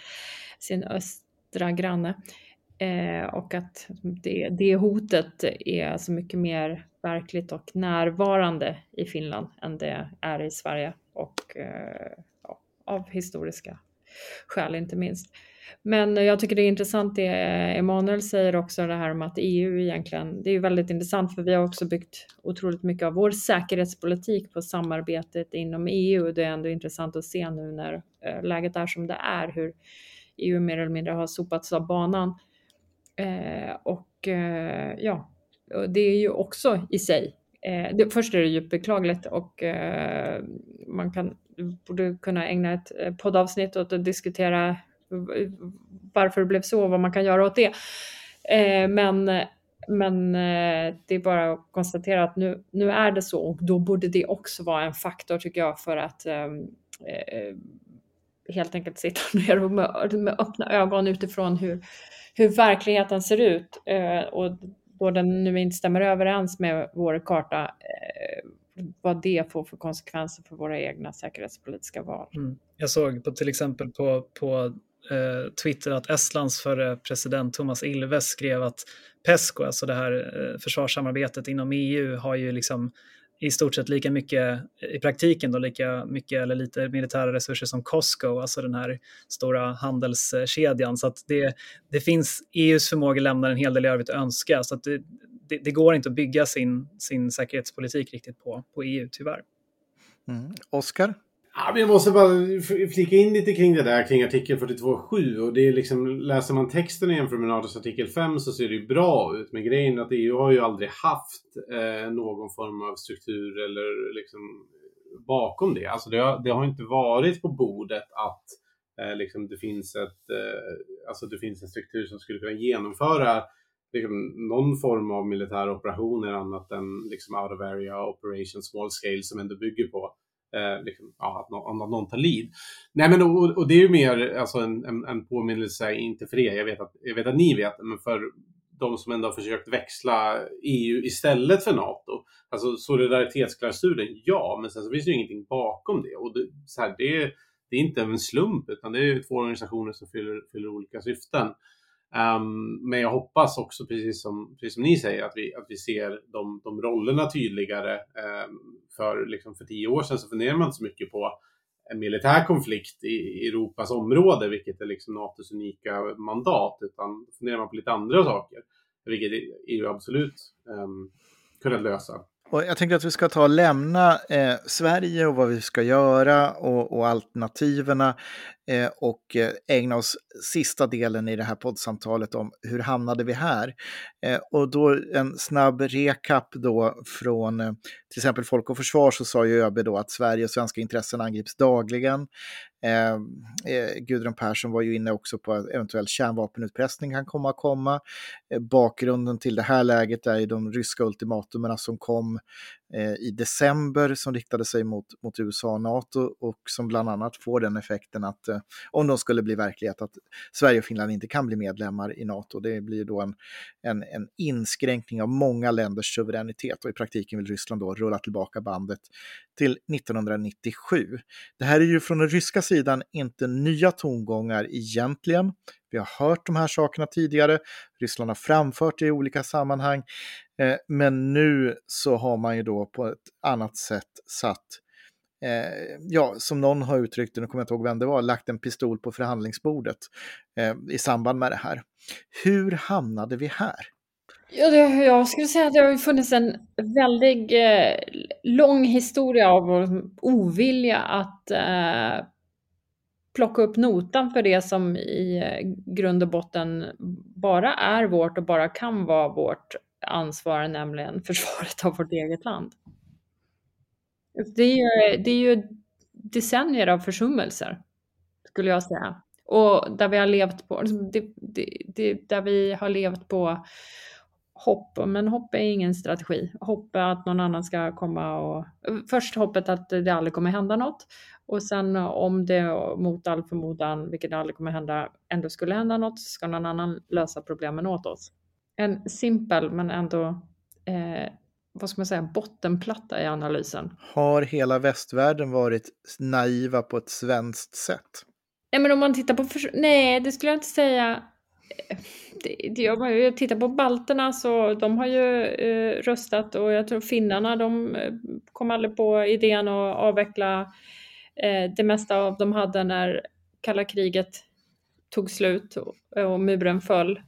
sin östra granne. Eh, och att det, det hotet är så mycket mer verkligt och närvarande i Finland än det är i Sverige och eh, ja, av historiska skäl inte minst. Men jag tycker det är intressant det Emanuel säger också det här om att EU egentligen, det är ju väldigt intressant för vi har också byggt otroligt mycket av vår säkerhetspolitik på samarbetet inom EU och det är ändå intressant att se nu när eh, läget är som det är hur EU mer eller mindre har sopats av banan. Eh, och eh, ja, det är ju också i sig Eh, det, först är det djupt beklagligt och eh, man kan, borde kunna ägna ett eh, poddavsnitt åt att diskutera varför det blev så och vad man kan göra åt det. Eh, men men eh, det är bara att konstatera att nu, nu är det så och då borde det också vara en faktor tycker jag för att eh, eh helt enkelt sitta ner och med, med öppna ögon utifrån hur, hur verkligheten ser ut. Eh, och då den nu inte stämmer överens med vår karta, eh, vad det får för konsekvenser för våra egna säkerhetspolitiska val. Mm. Jag såg på, till exempel på, på eh, Twitter att Estlands förre president Thomas Ilves skrev att Pesco, alltså det här eh, försvarssamarbetet inom EU, har ju liksom i stort sett lika mycket, i praktiken då lika mycket eller lite militära resurser som Costco, alltså den här stora handelskedjan. Så att det, det finns, EUs förmåga lämnar en hel del övrigt att önska. Så att det, det, det, går inte att bygga sin, sin säkerhetspolitik riktigt på, på EU, tyvärr. Mm. Oskar? Ja, vi måste bara flika in lite kring det där kring artikel 42.7 och det är liksom läser man texten igen från Natos artikel 5 så ser det ju bra ut. Men grejen är att EU har ju aldrig haft eh, någon form av struktur eller liksom bakom det. Alltså det har, det har inte varit på bordet att eh, liksom det finns ett, eh, alltså det finns en struktur som skulle kunna genomföra liksom, någon form av militära operationer annat än liksom out of area operation small scale som ändå bygger på eh, liksom, ja, att, någon, att någon tar lid. Nej, men och, och det är ju mer alltså, en, en, en påminnelse, inte för er, jag vet, att, jag vet att ni vet, men för de som ändå har försökt växla EU istället för NATO. Alltså solidaritetsklausulen, ja, men sen så finns det ju ingenting bakom det. Och det, så här, det, det är inte en slump, utan det är två organisationer som fyller, fyller olika syften. Um, men jag hoppas också, precis som, precis som ni säger, att vi, att vi ser de, de rollerna tydligare. Um, för, liksom, för tio år sedan så funderade man inte så mycket på en militär konflikt i Europas område, vilket är liksom NATOs unika mandat, utan funderar man på lite andra saker, vilket EU absolut um, kunnat lösa. Och jag tänkte att vi ska ta och lämna eh, Sverige och vad vi ska göra och, och alternativen Eh, och eh, ägna oss sista delen i det här poddsamtalet om hur hamnade vi här? Eh, och då en snabb recap då från till exempel Folk och Försvar så sa ju ÖB då att Sverige och svenska intressen angrips dagligen. Eh, Gudrun Persson var ju inne också på att eventuell kärnvapenutpressning kan komma att komma. Eh, bakgrunden till det här läget är ju de ryska ultimatumerna som kom Eh, i december som riktade sig mot, mot USA och NATO och som bland annat får den effekten att eh, om de skulle bli verklighet att Sverige och Finland inte kan bli medlemmar i NATO. Det blir då en, en, en inskränkning av många länders suveränitet och i praktiken vill Ryssland då rulla tillbaka bandet till 1997. Det här är ju från den ryska sidan inte nya tongångar egentligen. Vi har hört de här sakerna tidigare. Ryssland har framfört det i olika sammanhang. Eh, men nu så har man ju då på ett annat sätt satt eh, ja, som någon har uttryckt det, nu kommer jag inte ihåg vem det var, lagt en pistol på förhandlingsbordet eh, i samband med det här. Hur hamnade vi här? Ja, det, jag skulle säga att det har funnits en väldigt eh, lång historia av ovilja att eh, plocka upp notan för det som i eh, grund och botten bara är vårt och bara kan vara vårt ansvar, nämligen försvaret av vårt eget land. Alltså, det är ju, det är ju decennier av försummelser, skulle jag säga. Och där vi har levt på, alltså, det, det, det, där vi har levt på hopp, men hopp är ingen strategi. Hopp är att någon annan ska komma och... Först hoppet att det aldrig kommer hända något och sen om det mot all förmodan, vilket aldrig kommer hända, ändå skulle hända något, ska någon annan lösa problemen åt oss. En simpel men ändå, eh, vad ska man säga, bottenplatta i analysen. Har hela västvärlden varit naiva på ett svenskt sätt? Nej, men om man tittar på, nej, det skulle jag inte säga det, det, jag tittar på balterna så de har ju eh, röstat och jag tror finnarna de eh, kom aldrig på idén att avveckla eh, det mesta av de hade när kalla kriget tog slut och, och muren föll.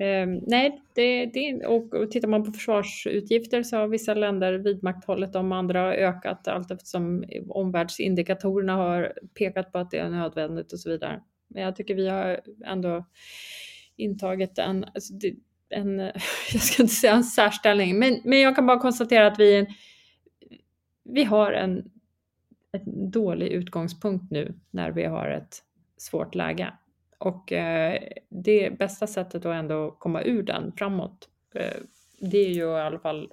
Eh, nej, det, det, och, och tittar man på försvarsutgifter så har vissa länder vidmakthållit dem, andra har ökat allt eftersom omvärldsindikatorerna har pekat på att det är nödvändigt och så vidare. Men jag tycker vi har ändå intagit en, alltså en jag ska inte säga en särställning, men, men jag kan bara konstatera att vi, vi har en, en dålig utgångspunkt nu när vi har ett svårt läge. Och eh, det bästa sättet att ändå komma ur den framåt, eh, det är ju i alla fall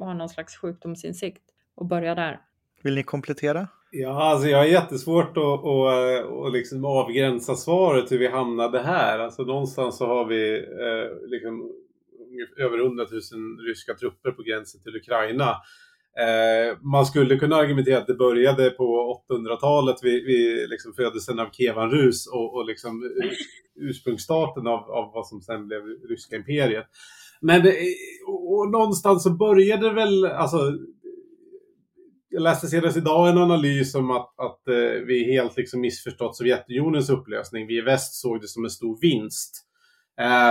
att ha någon slags sjukdomsinsikt och börja där. Vill ni komplettera? Ja, alltså jag har jättesvårt att, att, att liksom avgränsa svaret hur vi hamnade här. Alltså någonstans så har vi eh, liksom över 100 000 ryska trupper på gränsen till Ukraina. Eh, man skulle kunna argumentera att det började på 800-talet vid, vid liksom födelsen av Kevanrus och, och liksom ursprungsstarten av, av vad som sen blev ryska imperiet. Men eh, och, och någonstans så började det väl, alltså jag läste senast idag en analys om att, att eh, vi helt liksom missförstått Sovjetunionens upplösning. Vi i väst såg det som en stor vinst.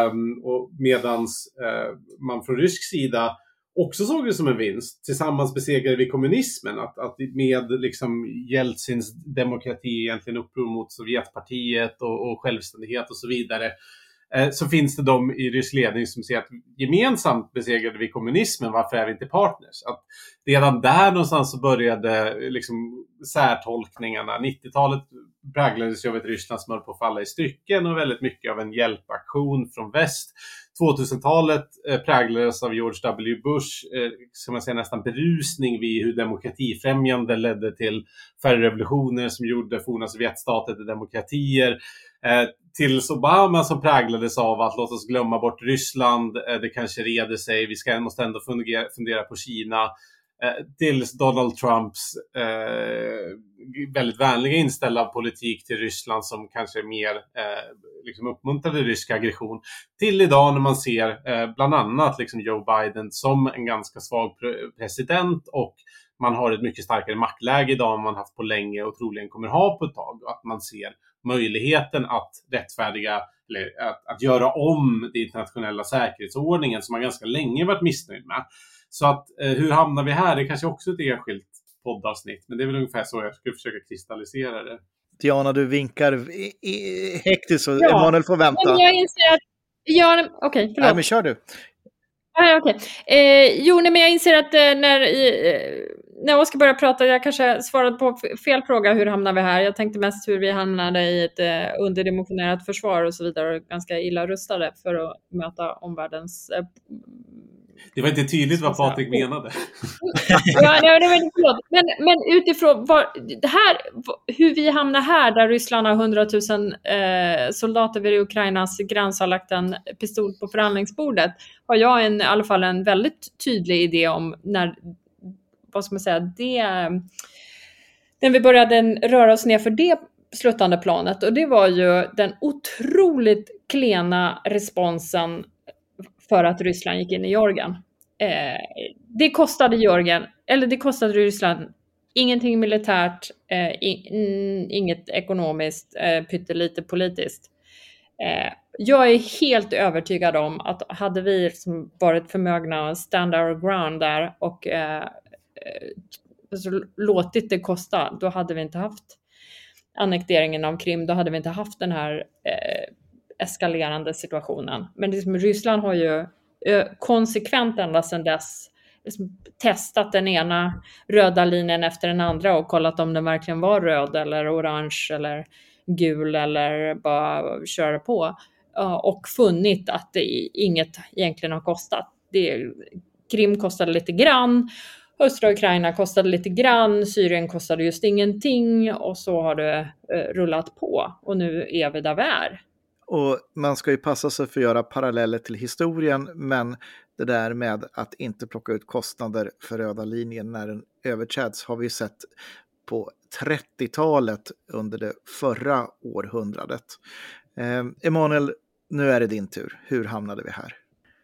Um, och medans eh, man från rysk sida också såg det som en vinst. Tillsammans besegrade vi kommunismen. Att, att med liksom Jeltsins demokrati, egentligen uppror mot Sovjetpartiet och, och självständighet och så vidare, Eh, så finns det de i rysk ledning som säger att gemensamt besegrade vi kommunismen, varför är vi inte partners? Att redan där någonstans så började liksom särtolkningarna. 90-talet präglades ju av ett Ryssland som höll på att falla i stycken och väldigt mycket av en hjälpaktion från väst. 2000-talet eh, präglades av George W. Bush, eh, som man säga, nästan berusning vid hur demokratifrämjande ledde till färre revolutioner som gjorde forna Sovjetstater till demokratier. Eh, tills Obama som präglades av att låt oss glömma bort Ryssland, eh, det kanske reder sig, vi ska, måste ändå fundera, fundera på Kina. Eh, tills Donald Trumps eh, väldigt vänliga inställda politik till Ryssland som kanske mer eh, liksom uppmuntrade rysk aggression. Till idag när man ser eh, bland annat liksom Joe Biden som en ganska svag president och man har ett mycket starkare maktläge idag än man haft på länge och troligen kommer ha på ett tag. Att man ser möjligheten att rättfärdiga eller att, att göra om den internationella säkerhetsordningen som man ganska länge varit missnöjd med. Så att eh, hur hamnar vi här? Det är kanske också ett enskilt poddavsnitt, men det är väl ungefär så jag skulle försöka kristallisera det. Diana, du vinkar hektiskt så ja. Emanuel får vänta. Men jag inser att... Ja, okej, okay, förlåt. Nej, men kör du. Ah, okay. eh, jo, nej, men jag inser att eh, när, eh, när Oskar började prata, jag kanske svarade på fel fråga, hur hamnar vi här? Jag tänkte mest hur vi hamnade i ett eh, underdimensionerat försvar och så vidare, och ganska illa rustade för att möta omvärldens eh, det var inte tydligt vad Patrik menade. ja, nej, nej, förlåt. Men, men utifrån var, det här, hur vi hamnar här där Ryssland har 100 000 eh, soldater vid Ukrainas gräns har lagt en pistol på förhandlingsbordet har jag en, i alla fall en väldigt tydlig idé om när, vad ska man säga, det, när vi började röra oss ner för det sluttande planet och det var ju den otroligt klena responsen för att Ryssland gick in i Georgien. Eh, det kostade Georgien, eller det kostade Ryssland ingenting militärt, eh, in, mm, inget ekonomiskt, eh, pyttelite politiskt. Eh, jag är helt övertygad om att hade vi liksom varit förmögna att stand our ground där och eh, eh, alltså låtit det kosta, då hade vi inte haft annekteringen av Krim, då hade vi inte haft den här eh, eskalerande situationen. Men liksom, Ryssland har ju eh, konsekvent ända sedan dess liksom, testat den ena röda linjen efter den andra och kollat om den verkligen var röd eller orange eller gul eller bara köra på och funnit att det inget egentligen har kostat. Det, Krim kostade lite grann, östra Ukraina kostade lite grann, Syrien kostade just ingenting och så har det eh, rullat på och nu är vi där vi är. Och man ska ju passa sig för att göra paralleller till historien, men det där med att inte plocka ut kostnader för röda linjen när den överträds har vi sett på 30-talet under det förra århundradet. Eh, Emanuel, nu är det din tur. Hur hamnade vi här?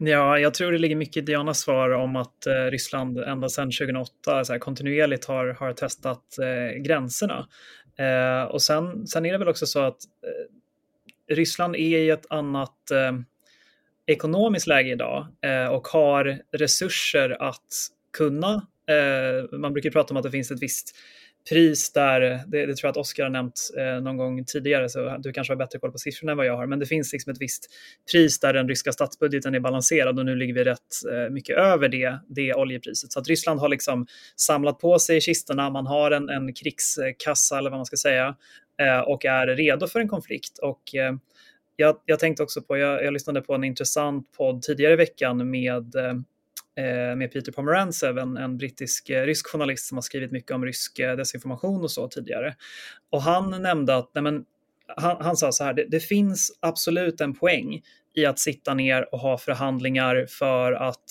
Ja, jag tror det ligger mycket i Dianas svar om att eh, Ryssland ända sedan 2008 så här, kontinuerligt har, har testat eh, gränserna. Eh, och sen, sen är det väl också så att eh, Ryssland är i ett annat eh, ekonomiskt läge idag eh, och har resurser att kunna, eh, man brukar prata om att det finns ett visst pris där, det, det tror jag att Oskar har nämnt eh, någon gång tidigare, så du kanske har bättre koll på siffrorna än vad jag har, men det finns liksom ett visst pris där den ryska statsbudgeten är balanserad och nu ligger vi rätt eh, mycket över det, det oljepriset. Så att Ryssland har liksom samlat på sig kistorna, man har en, en krigskassa eller vad man ska säga Eh, och är redo för en konflikt. Och eh, jag, jag tänkte också på, jag, jag, lyssnade på en intressant podd tidigare i veckan med eh, med Peter Pomerantsev, en, en brittisk rysk journalist som har skrivit mycket om rysk desinformation och så tidigare. Och han nämnde att, nej men, han, han sa så här, det, det, finns absolut en poäng i att sitta ner och ha förhandlingar för att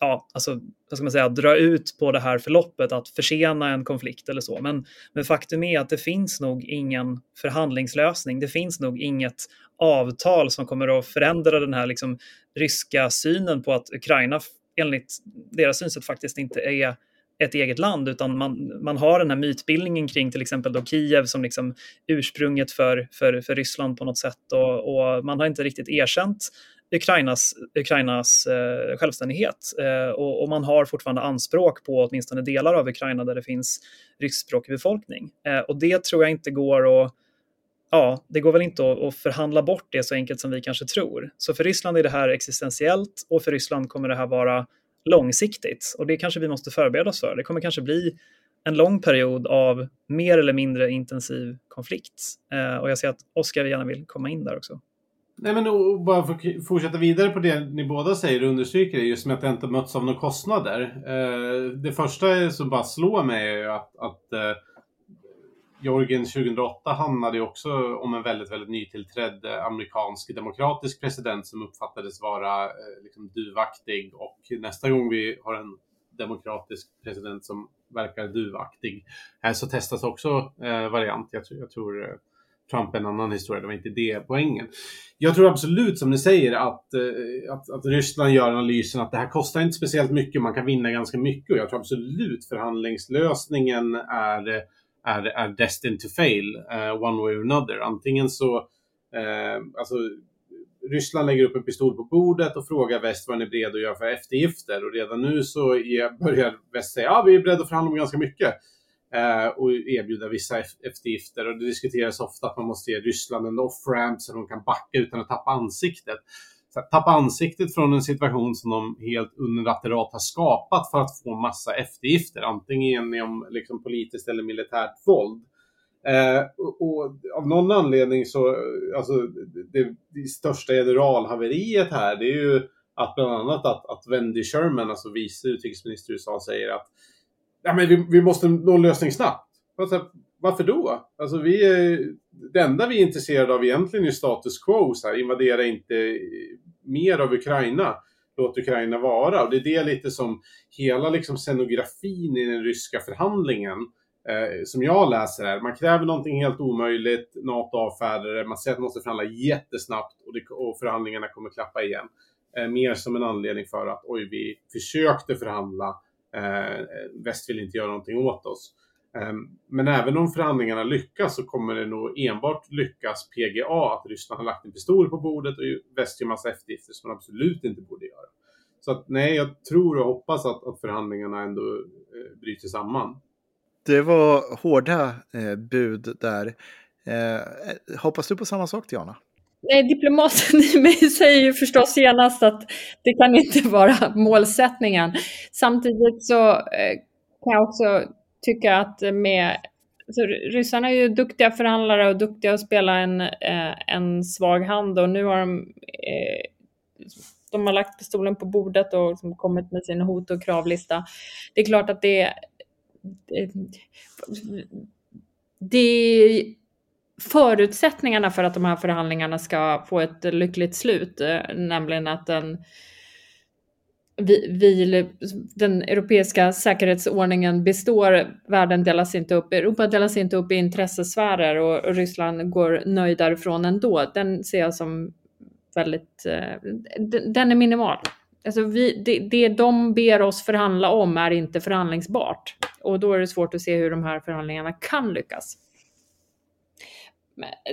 ja, alltså, vad ska man säga, dra ut på det här förloppet, att försena en konflikt eller så. Men, men faktum är att det finns nog ingen förhandlingslösning. Det finns nog inget avtal som kommer att förändra den här liksom, ryska synen på att Ukraina enligt deras synsätt faktiskt inte är ett eget land utan man, man har den här mytbildningen kring till exempel då Kiev som liksom ursprunget för, för, för Ryssland på något sätt och, och man har inte riktigt erkänt Ukrainas, Ukrainas eh, självständighet eh, och, och, man har fortfarande anspråk på åtminstone delar av Ukraina där det finns ryskspråkig befolkning. Eh, och det tror jag inte går att Ja, det går väl inte att, att förhandla bort det så enkelt som vi kanske tror. Så för Ryssland är det här existentiellt och för Ryssland kommer det här vara långsiktigt och det kanske vi måste förbereda oss för. Det kommer kanske bli en lång period av mer eller mindre intensiv konflikt. Eh, och jag ser att Oskar gärna vill komma in där också. Nej men och bara för att fortsätta vidare på det ni båda säger och understryker det just med att det inte möts av några kostnader. Eh, det första som bara slår mig är att, att eh, Georgien 2008 handlade ju också om en väldigt, väldigt nytillträdd eh, amerikansk demokratisk president som uppfattades vara eh, liksom, duvaktig och nästa gång vi har en demokratisk president som verkar duvaktig eh, så testas också eh, variant. Jag, jag tror eh, Trump är en annan historia, det var inte det poängen. Jag tror absolut som ni säger att, eh, att, att Ryssland gör analysen att det här kostar inte speciellt mycket, man kan vinna ganska mycket och jag tror absolut förhandlingslösningen är, är, är destined to fail, uh, one way or another. Antingen så, uh, alltså Ryssland lägger upp en pistol på bordet och frågar väst vad den är beredd att göra för eftergifter. Och redan nu så är, börjar väst säga ja, vi är beredda att förhandla om ganska mycket. Eh, och erbjuda vissa eftergifter. Och det diskuteras ofta att man måste ge Ryssland en off-ramp så de kan backa utan att tappa ansiktet. Så att tappa ansiktet från en situation som de helt unilateralt har skapat för att få massa eftergifter. Antingen genom liksom, politiskt eller militärt våld. Eh, och, och, av någon anledning så, alltså det, det största generalhaveriet här, det är ju att bland annat att, att Wendy Sherman, alltså vice utrikesminister i USA, säger att ja, men vi, vi måste nå en lösning snabbt. Alltså, varför då? Alltså, vi är, det enda vi är intresserade av egentligen är status quo. Så här, invadera inte mer av Ukraina. Låt Ukraina vara. Och det är det lite som hela liksom, scenografin i den ryska förhandlingen eh, som jag läser här. Man kräver någonting helt omöjligt, NATO avfärdar det, man säger att man måste förhandla jättesnabbt och, det, och förhandlingarna kommer klappa igen. Eh, mer som en anledning för att oj, vi försökte förhandla, Eh, väst vill inte göra någonting åt oss. Eh, men även om förhandlingarna lyckas så kommer det nog enbart lyckas PGA, att Ryssland har lagt en pistol på bordet och väst gör massa eftergifter som man absolut inte borde göra. Så att nej, jag tror och hoppas att, att förhandlingarna ändå eh, bryter samman. Det var hårda eh, bud där. Eh, hoppas du på samma sak, Diana? Nej, diplomaten i mig säger ju förstås genast att det kan inte vara målsättningen. Samtidigt så eh, kan jag också tycka att med så ryssarna är ju duktiga förhandlare och duktiga att spela en, eh, en svag hand och nu har de, eh, de har lagt pistolen på bordet och liksom kommit med sin hot och kravlista. Det är klart att det det förutsättningarna för att de här förhandlingarna ska få ett lyckligt slut, eh, nämligen att den, vi, vi, den europeiska säkerhetsordningen består, världen delas inte upp, Europa delas inte upp i intressesfärer och, och Ryssland går nöjd därifrån ändå. Den ser jag som väldigt, eh, den är minimal. Alltså vi, det, det de ber oss förhandla om är inte förhandlingsbart. Och då är det svårt att se hur de här förhandlingarna kan lyckas.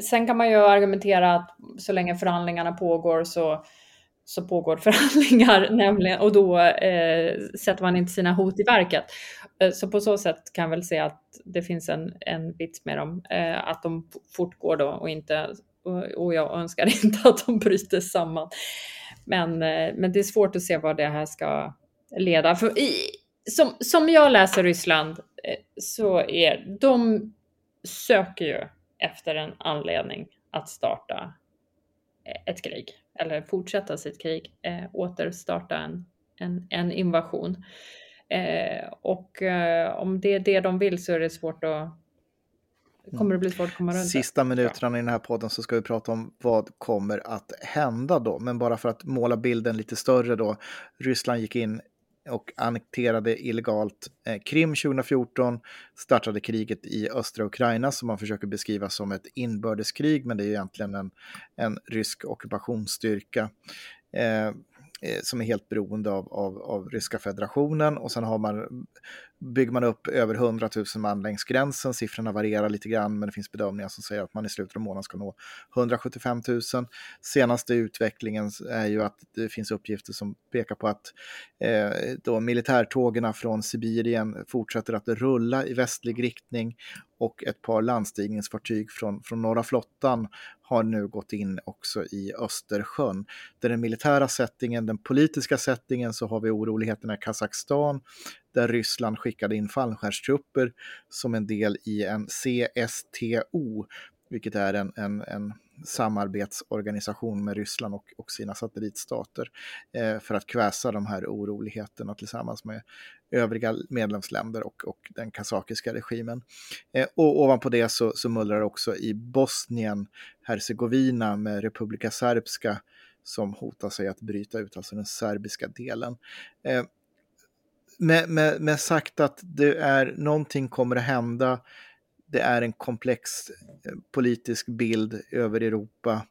Sen kan man ju argumentera att så länge förhandlingarna pågår så, så pågår förhandlingar, nämligen, och då eh, sätter man inte sina hot i verket. Eh, så på så sätt kan jag väl säga att det finns en, en vits med dem, eh, att de fortgår då och inte, och, och jag önskar inte att de bryter samman. Men, eh, men det är svårt att se vad det här ska leda. För i, som, som jag läser Ryssland eh, så är de söker ju efter en anledning att starta eh, ett krig eller fortsätta sitt krig, eh, återstarta en, en, en invasion. Eh, och eh, om det är det de vill så är det svårt att kommer det bli svårt att komma runt Sista minuterna i den här podden så ska vi prata om vad kommer att hända då. Men bara för att måla bilden lite större då. Ryssland gick in och annekterade illegalt eh, Krim 2014, startade kriget i östra Ukraina som man försöker beskriva som ett inbördeskrig, men det är egentligen en, en rysk ockupationsstyrka. Eh, eh som är helt beroende av, av, av Ryska federationen och sen har man bygger man upp över 100 000 man längs gränsen. Siffrorna varierar lite grann, men det finns bedömningar som säger att man i slutet av månaden ska nå 175 000. Senaste utvecklingen är ju att det finns uppgifter som pekar på att eh, då militärtågen från Sibirien fortsätter att rulla i västlig riktning och ett par landstigningsfartyg från, från norra flottan har nu gått in också i Östersjön. Där den militära settingen, den politiska settingen så har vi oroligheterna i Kazakstan där Ryssland skickade in fallskärmstrupper som en del i en CSTO, vilket är en, en, en samarbetsorganisation med Ryssland och, och sina satellitstater eh, för att kväsa de här oroligheterna tillsammans med övriga medlemsländer och, och den kazakiska regimen. Eh, och ovanpå det så, så mullrar det också i Bosnien, Hercegovina med Republika Serbska som hotar sig att bryta ut, alltså den serbiska delen. Eh, med, med, med sagt att det är någonting kommer att hända. Det är en komplex eh, politisk bild över Europa.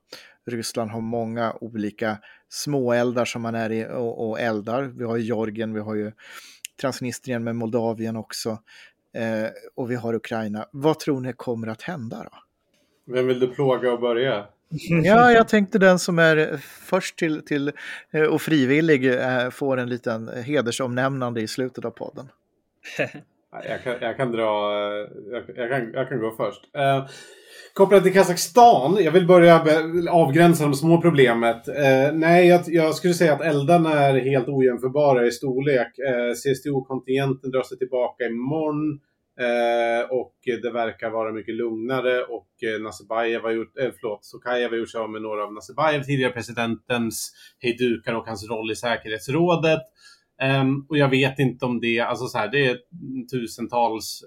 Ryssland har många olika småeldar som man är i och, och eldar. Vi har ju Georgien, vi har ju Transnistrien med Moldavien också. Eh, och vi har Ukraina. Vad tror ni kommer att hända då? Vem vill du plåga och börja? Ja, jag tänkte den som är först till, till eh, och frivillig eh, får en liten hedersomnämnande i slutet av podden. jag, kan, jag kan dra, jag, jag, kan, jag kan gå först. Eh, kopplat till Kazakstan, jag vill börja avgränsa de små problemet. Eh, nej, jag, jag, skulle säga att eldarna är helt ojämförbara i storlek. Eh, CSTO-kontingenten drar sig tillbaka imorgon. Eh, och det verkar vara mycket lugnare och eh, Nazarbayev har gjort, eh, förlåt, Sokajev har gjort sig av med några av Nazarbayev, tidigare presidentens hejdukar och hans roll i säkerhetsrådet. Um, och jag vet inte om det, alltså så här, det är tusentals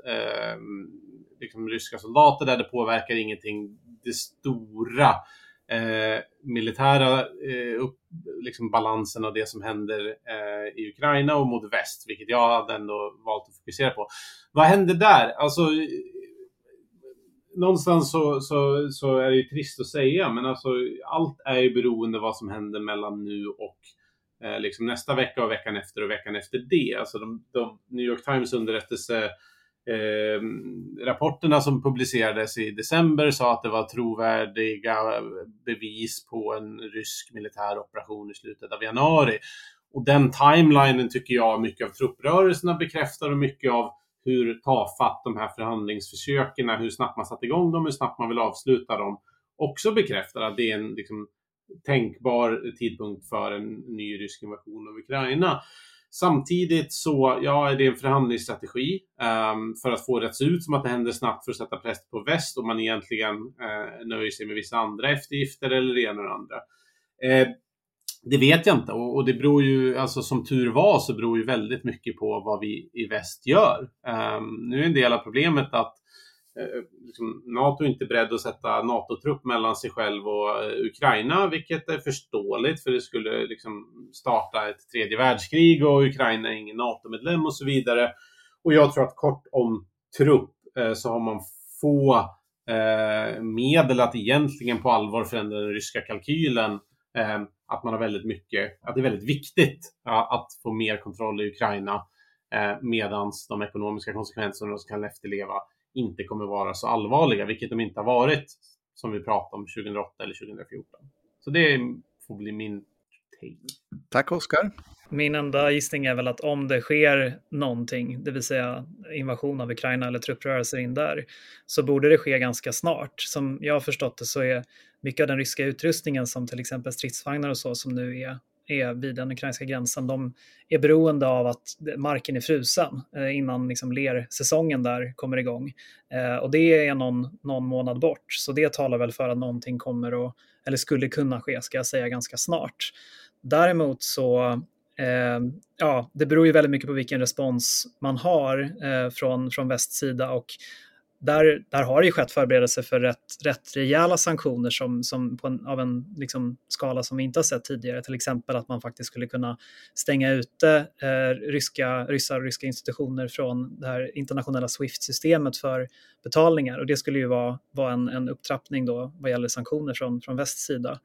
um, liksom ryska soldater där, det påverkar ingenting. Det stora uh, militära uh, upp, liksom balansen av det som händer uh, i Ukraina och mot väst, vilket jag hade ändå valt att fokusera på. Vad händer där? Alltså, någonstans så, så, så är det ju trist att säga, men alltså, allt är ju beroende av vad som händer mellan nu och eh, liksom nästa vecka och veckan efter och veckan efter det. Alltså de, de New York Times underrättelse Eh, rapporterna som publicerades i december sa att det var trovärdiga eh, bevis på en rysk militär operation i slutet av januari. Och den timelinen tycker jag mycket av trupprörelserna bekräftar och mycket av hur tafatt de här förhandlingsförsöken, hur snabbt man satt igång dem, hur snabbt man vill avsluta dem, också bekräftar att det är en liksom, tänkbar tidpunkt för en ny rysk invasion av Ukraina. Samtidigt så, ja, är det en förhandlingsstrategi um, för att få det att se ut som att det händer snabbt för att sätta press på väst och man egentligen uh, nöjer sig med vissa andra eftergifter eller det ena och det andra. Uh, det vet jag inte och, och, det beror ju, alltså som tur var så beror ju väldigt mycket på vad vi i väst gör. Um, nu är en del av problemet att Eh, eh, liksom, NATO är inte beredd att sätta NATO-trupp mellan sig själv och eh, Ukraina, vilket är förståeligt för det skulle liksom starta ett tredje världskrig och Ukraina är ingen NATO-medlem och så vidare. Och jag tror att kort om trupp eh, så har man få medel att egentligen på allvar förändra den ryska kalkylen. Att man har väldigt mycket, att det är väldigt viktigt att få mer kontroll i Ukraina medan de ekonomiska konsekvenserna som kan efterleva inte kommer vara så allvarliga, vilket de inte har varit som vi pratade om 2008 eller 2014. Så det får bli min take. Tack Oskar. Min enda gissning är väl att om det sker någonting, det vill säga invasion av Ukraina eller trupprörelser in där, så borde det ske ganska snart. Som jag har förstått det så är mycket av den ryska utrustningen som till exempel stridsvagnar och så som nu är är vid den ukrainska gränsen, de är beroende av att marken är frusen eh, innan liksom lersäsongen där kommer igång. Eh, och det är någon, någon månad bort, så det talar väl för att någonting kommer att, eller skulle kunna ske, ska jag säga, ganska snart. Däremot så Eh, ja, det beror ju väldigt mycket på vilken respons man har eh, från, från västsida och där, där har det ju skett förberedelser för rätt, rätt rejäla sanktioner som, som en, av en liksom skala som vi inte har sett tidigare. Till exempel att man faktiskt skulle kunna stänga ute eh, ryska, ryssar och ryska institutioner från det här internationella Swift-systemet för betalningar. Och det skulle ju vara, vara en, en upptrappning då vad gäller sanktioner från, från västs sida.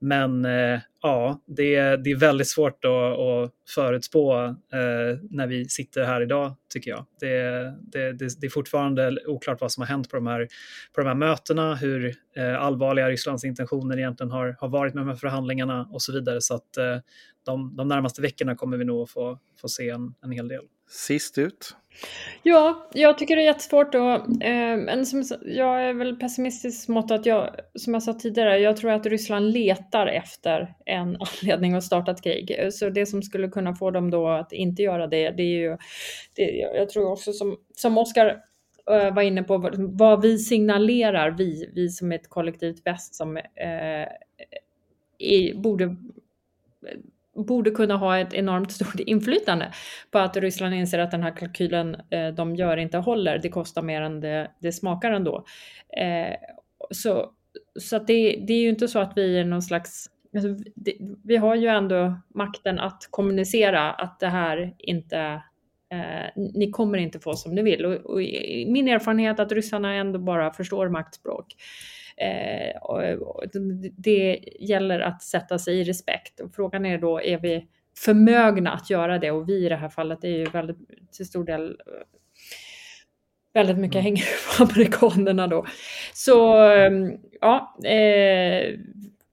Men eh, ja, det, det är väldigt svårt att, att förutspå eh, när vi sitter här idag, tycker jag. Det, det, det, det, är fortfarande oklart vad som har hänt på de här, på de här mötena, hur eh, allvarliga Rysslands intentioner egentligen har, har varit med de här förhandlingarna och så vidare. Så att eh, de, de närmaste veckorna kommer vi nog få, få se en, en hel del. Sist ut. Ja, jag tycker det är jättesvårt och eh, men som, jag är väl pessimistisk mot att jag, som jag sa tidigare, jag tror att Ryssland letar efter en anledning att starta ett krig. Så det som skulle kunna få dem då att inte göra det, det är ju, det, jag tror också som, som Oskar eh, var inne på, vad vi signalerar, vi, vi som ett kollektivt väst som eh, är, borde borde kunna ha ett enormt stort inflytande på att Ryssland inser att den här kalkylen eh, de gör inte håller. Det kostar mer än det, det smakar ändå. Eh, så så att det, det är ju inte så att vi är någon slags alltså, det, vi har ju ändå makten att kommunicera att det här inte eh, ni kommer inte få som ni vill. Och, och min erfarenhet är att ryssarna ändå bara förstår maktspråk. Eh, och, det gäller att sätta sig i respekt och frågan är då, är vi förmögna att göra det? Och vi i det här fallet är ju väldigt till stor del väldigt mycket mm. hänger på amerikanerna då. Så ja, eh,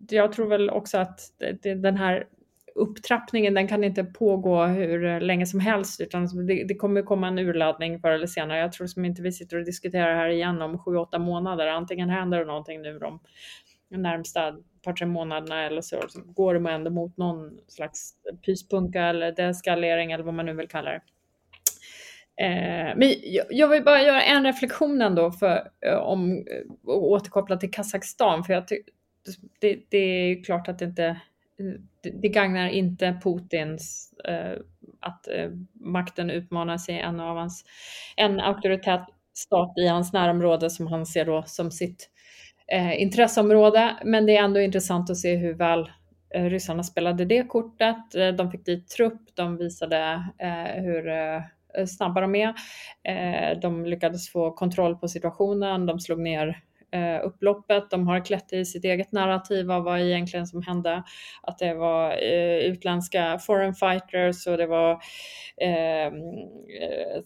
jag tror väl också att den här upptrappningen den kan inte pågå hur länge som helst utan alltså det, det kommer komma en urladdning förr eller senare. Jag tror som inte vi sitter och diskuterar här igen om sju, åtta månader. Antingen händer det någonting nu de närmsta par, tre månaderna eller så, så går det ändå mot någon slags pyspunka eller deeskalering eller vad man nu vill kalla det. Eh, men jag vill bara göra en reflektion ändå för, eh, om, eh, och återkoppla till Kazakstan, för jag det, det, är klart att det inte det, gagnar inte Putins eh, att eh, makten utmanar sig en av hans, en auktoritär stat i hans närområde som han ser då som sitt eh, intresseområde. Men det är ändå intressant att se hur väl eh, ryssarna spelade det kortet. Eh, de fick dit trupp, de visade eh, hur eh, snabba de är. De lyckades få kontroll på situationen, de slog ner eh, upploppet. De har klätt i sitt eget narrativ av vad egentligen som hände. Att det var eh, utländska foreign fighters och det var eh, eh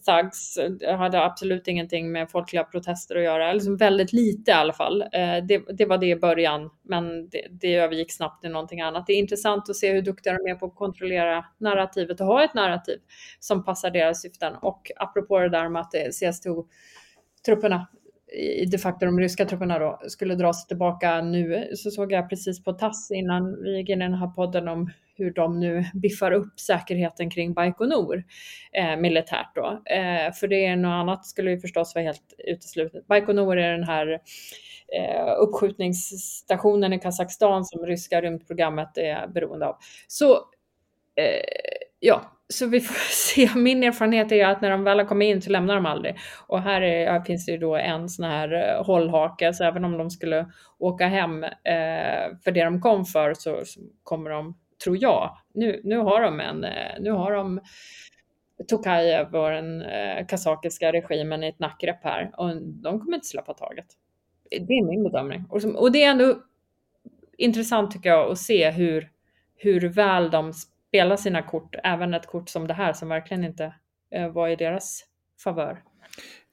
thugs. Det hade absolut ingenting med folkliga protester att göra, eller liksom väldigt lite i alla fall. Eh, det, det, var det i början, men det, det övergick snabbt till någonting annat. Det är intressant att se hur duktiga de är på att kontrollera narrativet och ha ett narrativ som passar deras syften. Och apropå det där med att CSTO trupperna de facto de ryska trupperna då skulle dra sig tillbaka nu så såg jag precis på TASS innan vi gick in i den här podden om hur de nu biffar upp säkerheten kring Baikonur eh, militärt då. Eh, för det är något annat skulle ju förstås vara helt uteslutet. Baikonur är den här eh, uppskjutningsstationen i Kazakstan som ryska rymdprogrammet är beroende av. Så eh, ja, så vi får se. Min erfarenhet är att när de väl har kommit in så lämnar de aldrig. Och här, är, här finns det ju då en sån här eh, hållhake, så även om de skulle åka hem eh, för det de kom för så, så, kommer de, tror jag, nu, nu har de en, eh, nu har de Tokajev och den eh, kazakiska regimen i ett nackgrepp här och de kommer inte släppa taget. Det är min bedömning. Och, som, och det är ändå intressant tycker jag att se hur, hur väl de spela sina kort, även ett kort som det här som verkligen inte eh, var i deras favör.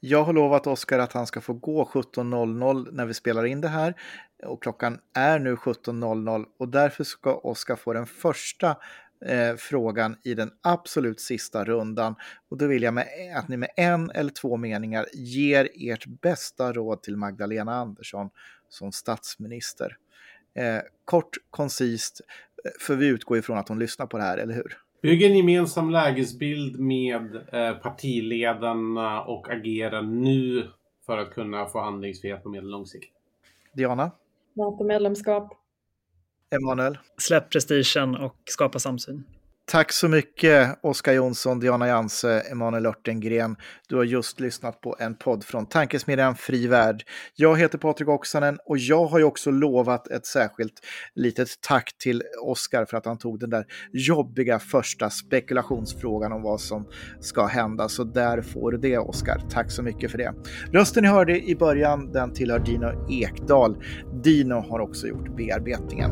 Jag har lovat Oskar att han ska få gå 17.00 när vi spelar in det här. Och klockan är nu 17.00 och därför ska Oskar få den första eh, frågan i den absolut sista rundan. Och då vill jag med, att ni med en eller två meningar ger ert bästa råd till Magdalena Andersson som statsminister. Eh, kort, koncist, för vi utgår ifrån att hon lyssnar på det här, eller hur? Bygg en gemensam lägesbild med eh, partiledarna och agera nu för att kunna få handlingsfrihet på medellång sikt. Diana? NATO-medlemskap. Emanuel? Släpp prestigen och skapa samsyn. Tack så mycket Oskar Jonsson, Diana Janse, Emanuel Örtengren. Du har just lyssnat på en podd från Tankesmedjan Fri Värld. Jag heter Patrik Oksanen och jag har ju också lovat ett särskilt litet tack till Oskar för att han tog den där jobbiga första spekulationsfrågan om vad som ska hända. Så där får du det Oskar. Tack så mycket för det. Rösten ni hörde i början, den tillhör Dino Ekdal. Dino har också gjort bearbetningen.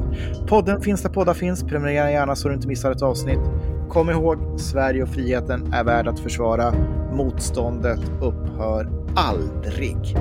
Podden finns där poddar finns. Prenumerera gärna så du inte missar ett avsnitt. Kom ihåg, Sverige och friheten är värd att försvara. Motståndet upphör aldrig.